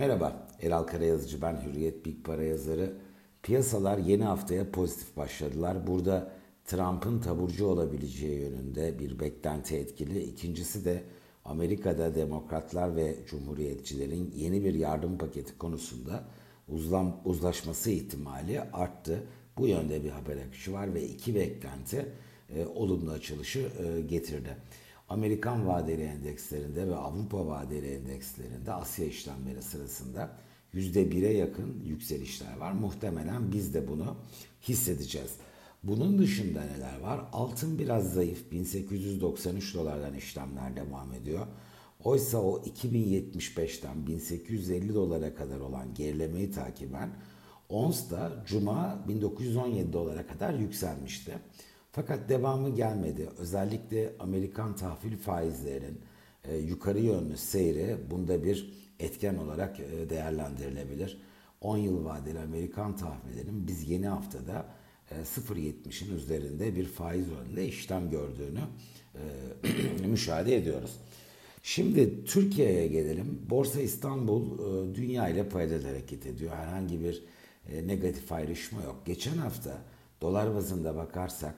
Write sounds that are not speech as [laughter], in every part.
Merhaba, Eral Karayazıcı ben Hürriyet Big Para yazarı. Piyasalar yeni haftaya pozitif başladılar. Burada Trump'ın taburcu olabileceği yönünde bir beklenti etkili. İkincisi de Amerika'da demokratlar ve cumhuriyetçilerin yeni bir yardım paketi konusunda uzlam, uzlaşması ihtimali arttı. Bu yönde bir haber akışı var ve iki beklenti e, olumlu açılışı e, getirdi. Amerikan vadeli endekslerinde ve Avrupa vadeli endekslerinde Asya işlemleri sırasında %1'e yakın yükselişler var. Muhtemelen biz de bunu hissedeceğiz. Bunun dışında neler var? Altın biraz zayıf. 1893 dolardan işlemler devam ediyor. Oysa o 2075'ten 1850 dolara kadar olan gerilemeyi takiben ons da Cuma 1917 dolara kadar yükselmişti. Fakat devamı gelmedi. Özellikle Amerikan tahvil faizlerinin e, yukarı yönlü seyri bunda bir etken olarak e, değerlendirilebilir. 10 yıl vadeli Amerikan tahvillerinin biz yeni haftada e, 0.70'in üzerinde bir faiz oranında işlem gördüğünü e, [clears throat] müşahede ediyoruz. Şimdi Türkiye'ye gelelim. Borsa İstanbul e, dünya ile paralel hareket ediyor. Herhangi bir e, negatif ayrışma yok. Geçen hafta dolar bazında bakarsak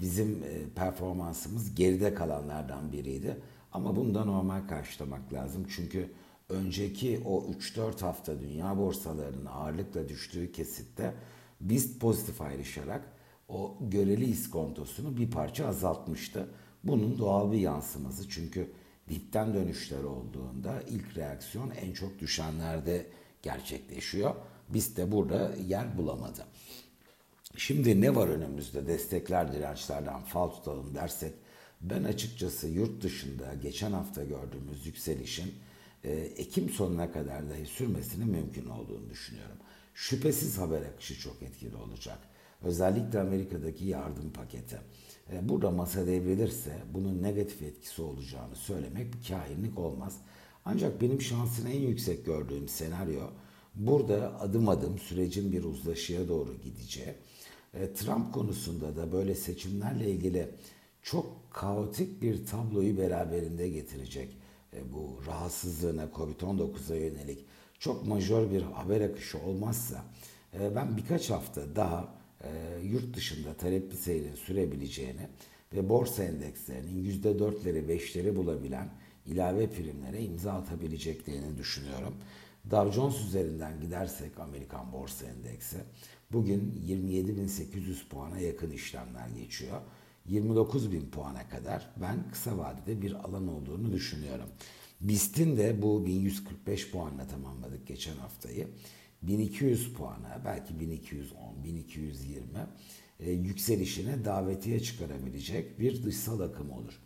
bizim e, performansımız geride kalanlardan biriydi. Ama bunu da normal karşılamak lazım. Çünkü önceki o 3-4 hafta dünya borsalarının ağırlıkla düştüğü kesitte biz pozitif ayrışarak o göreli iskontosunu bir parça azaltmıştı. Bunun doğal bir yansıması çünkü dipten dönüşler olduğunda ilk reaksiyon en çok düşenlerde gerçekleşiyor. Biz de burada yer bulamadı. Şimdi ne var önümüzde destekler dirençlerden fal tutalım dersek ben açıkçası yurt dışında geçen hafta gördüğümüz yükselişin e, Ekim sonuna kadar dahi sürmesinin mümkün olduğunu düşünüyorum. Şüphesiz haber akışı çok etkili olacak. Özellikle Amerika'daki yardım paketi. E, burada masa devrilirse bunun negatif etkisi olacağını söylemek bir kahinlik olmaz. Ancak benim şansını en yüksek gördüğüm senaryo burada adım adım sürecin bir uzlaşıya doğru gideceği e, Trump konusunda da böyle seçimlerle ilgili çok kaotik bir tabloyu beraberinde getirecek. E, bu rahatsızlığına, Covid-19'a yönelik çok majör bir haber akışı olmazsa e, ben birkaç hafta daha yurt dışında talepli seyrin sürebileceğini ve borsa endekslerinin %4'leri 5'leri bulabilen ilave primlere imza atabileceklerini düşünüyorum. Dow Jones üzerinden gidersek Amerikan Borsa Endeksi bugün 27.800 puana yakın işlemler geçiyor. 29.000 puana kadar ben kısa vadede bir alan olduğunu düşünüyorum. BIST'in de bu 1145 puanla tamamladık geçen haftayı. 1200 puana belki 1210, 1220 e, yükselişine davetiye çıkarabilecek bir dışsal akım olur.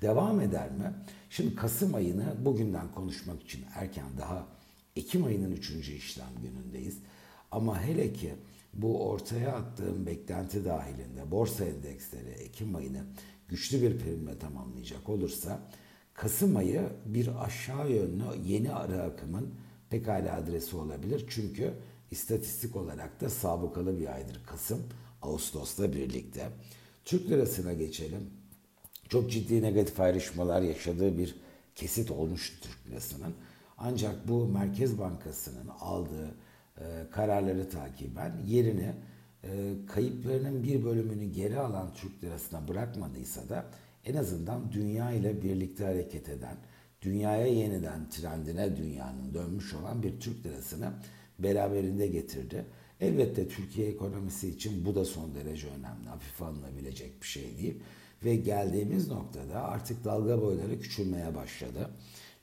Devam eder mi? Şimdi Kasım ayını bugünden konuşmak için erken daha Ekim ayının 3. işlem günündeyiz. Ama hele ki bu ortaya attığım beklenti dahilinde borsa endeksleri Ekim ayını güçlü bir primle tamamlayacak olursa Kasım ayı bir aşağı yönlü yeni ara akımın pekala adresi olabilir. Çünkü istatistik olarak da sabıkalı bir aydır Kasım, Ağustos'la birlikte. Türk lirasına geçelim. Çok ciddi negatif ayrışmalar yaşadığı bir kesit olmuş Türk lirasının. Ancak bu Merkez Bankası'nın aldığı e, kararları takiben yerini e, kayıplarının bir bölümünü geri alan Türk lirasına bırakmadıysa da en azından dünya ile birlikte hareket eden, dünyaya yeniden trendine dünyanın dönmüş olan bir Türk lirasını beraberinde getirdi. Elbette Türkiye ekonomisi için bu da son derece önemli, hafife alınabilecek bir şey değil. Ve geldiğimiz noktada artık dalga boyları küçülmeye başladı.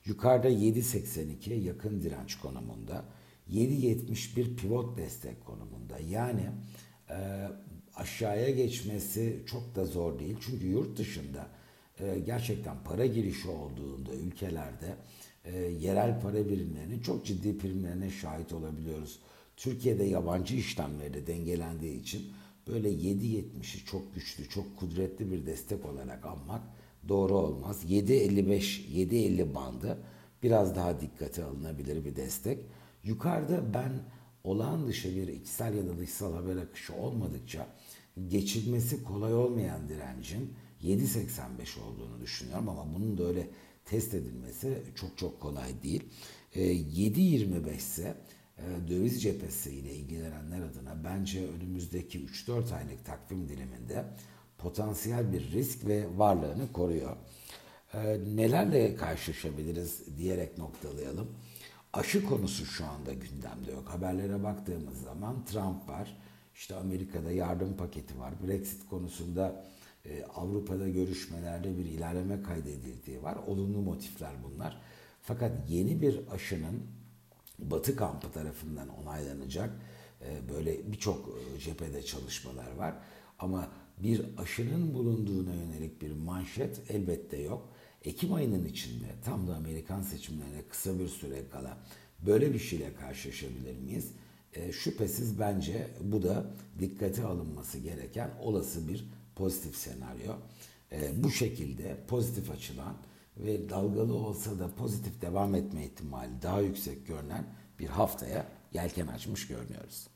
Yukarıda 7.82 yakın direnç konumunda. 7.71 pivot destek konumunda. Yani e, aşağıya geçmesi çok da zor değil. Çünkü yurt dışında e, gerçekten para girişi olduğunda ülkelerde e, yerel para birimlerinin çok ciddi primlerine şahit olabiliyoruz. Türkiye'de yabancı işlemleri de dengelendiği için böyle 7.70'i çok güçlü, çok kudretli bir destek olarak almak doğru olmaz. 7.55, 7.50 bandı biraz daha dikkate alınabilir bir destek. Yukarıda ben olağan dışı bir içsel ya da dışsal haber akışı olmadıkça geçilmesi kolay olmayan direncin 7.85 olduğunu düşünüyorum ama bunun da öyle test edilmesi çok çok kolay değil. 7.25 ise e, döviz cephesi ile ilgilenenler adına bence önümüzdeki 3-4 aylık takvim diliminde potansiyel bir risk ve varlığını koruyor. E, nelerle karşılaşabiliriz diyerek noktalayalım. Aşı konusu şu anda gündemde yok. Haberlere baktığımız zaman Trump var, işte Amerika'da yardım paketi var, Brexit konusunda e, Avrupa'da görüşmelerde bir ilerleme kaydedildiği var. Olumlu motifler bunlar. Fakat yeni bir aşının Batı kampı tarafından onaylanacak e, böyle birçok e, cephede çalışmalar var. Ama bir aşının bulunduğuna yönelik bir manşet elbette yok. Ekim ayının içinde tam da Amerikan seçimlerine kısa bir süre kala böyle bir şeyle karşılaşabilir miyiz? E, şüphesiz bence bu da dikkate alınması gereken olası bir pozitif senaryo. E, bu şekilde pozitif açılan ve dalgalı olsa da pozitif devam etme ihtimali daha yüksek görünen bir haftaya yelken açmış görünüyoruz.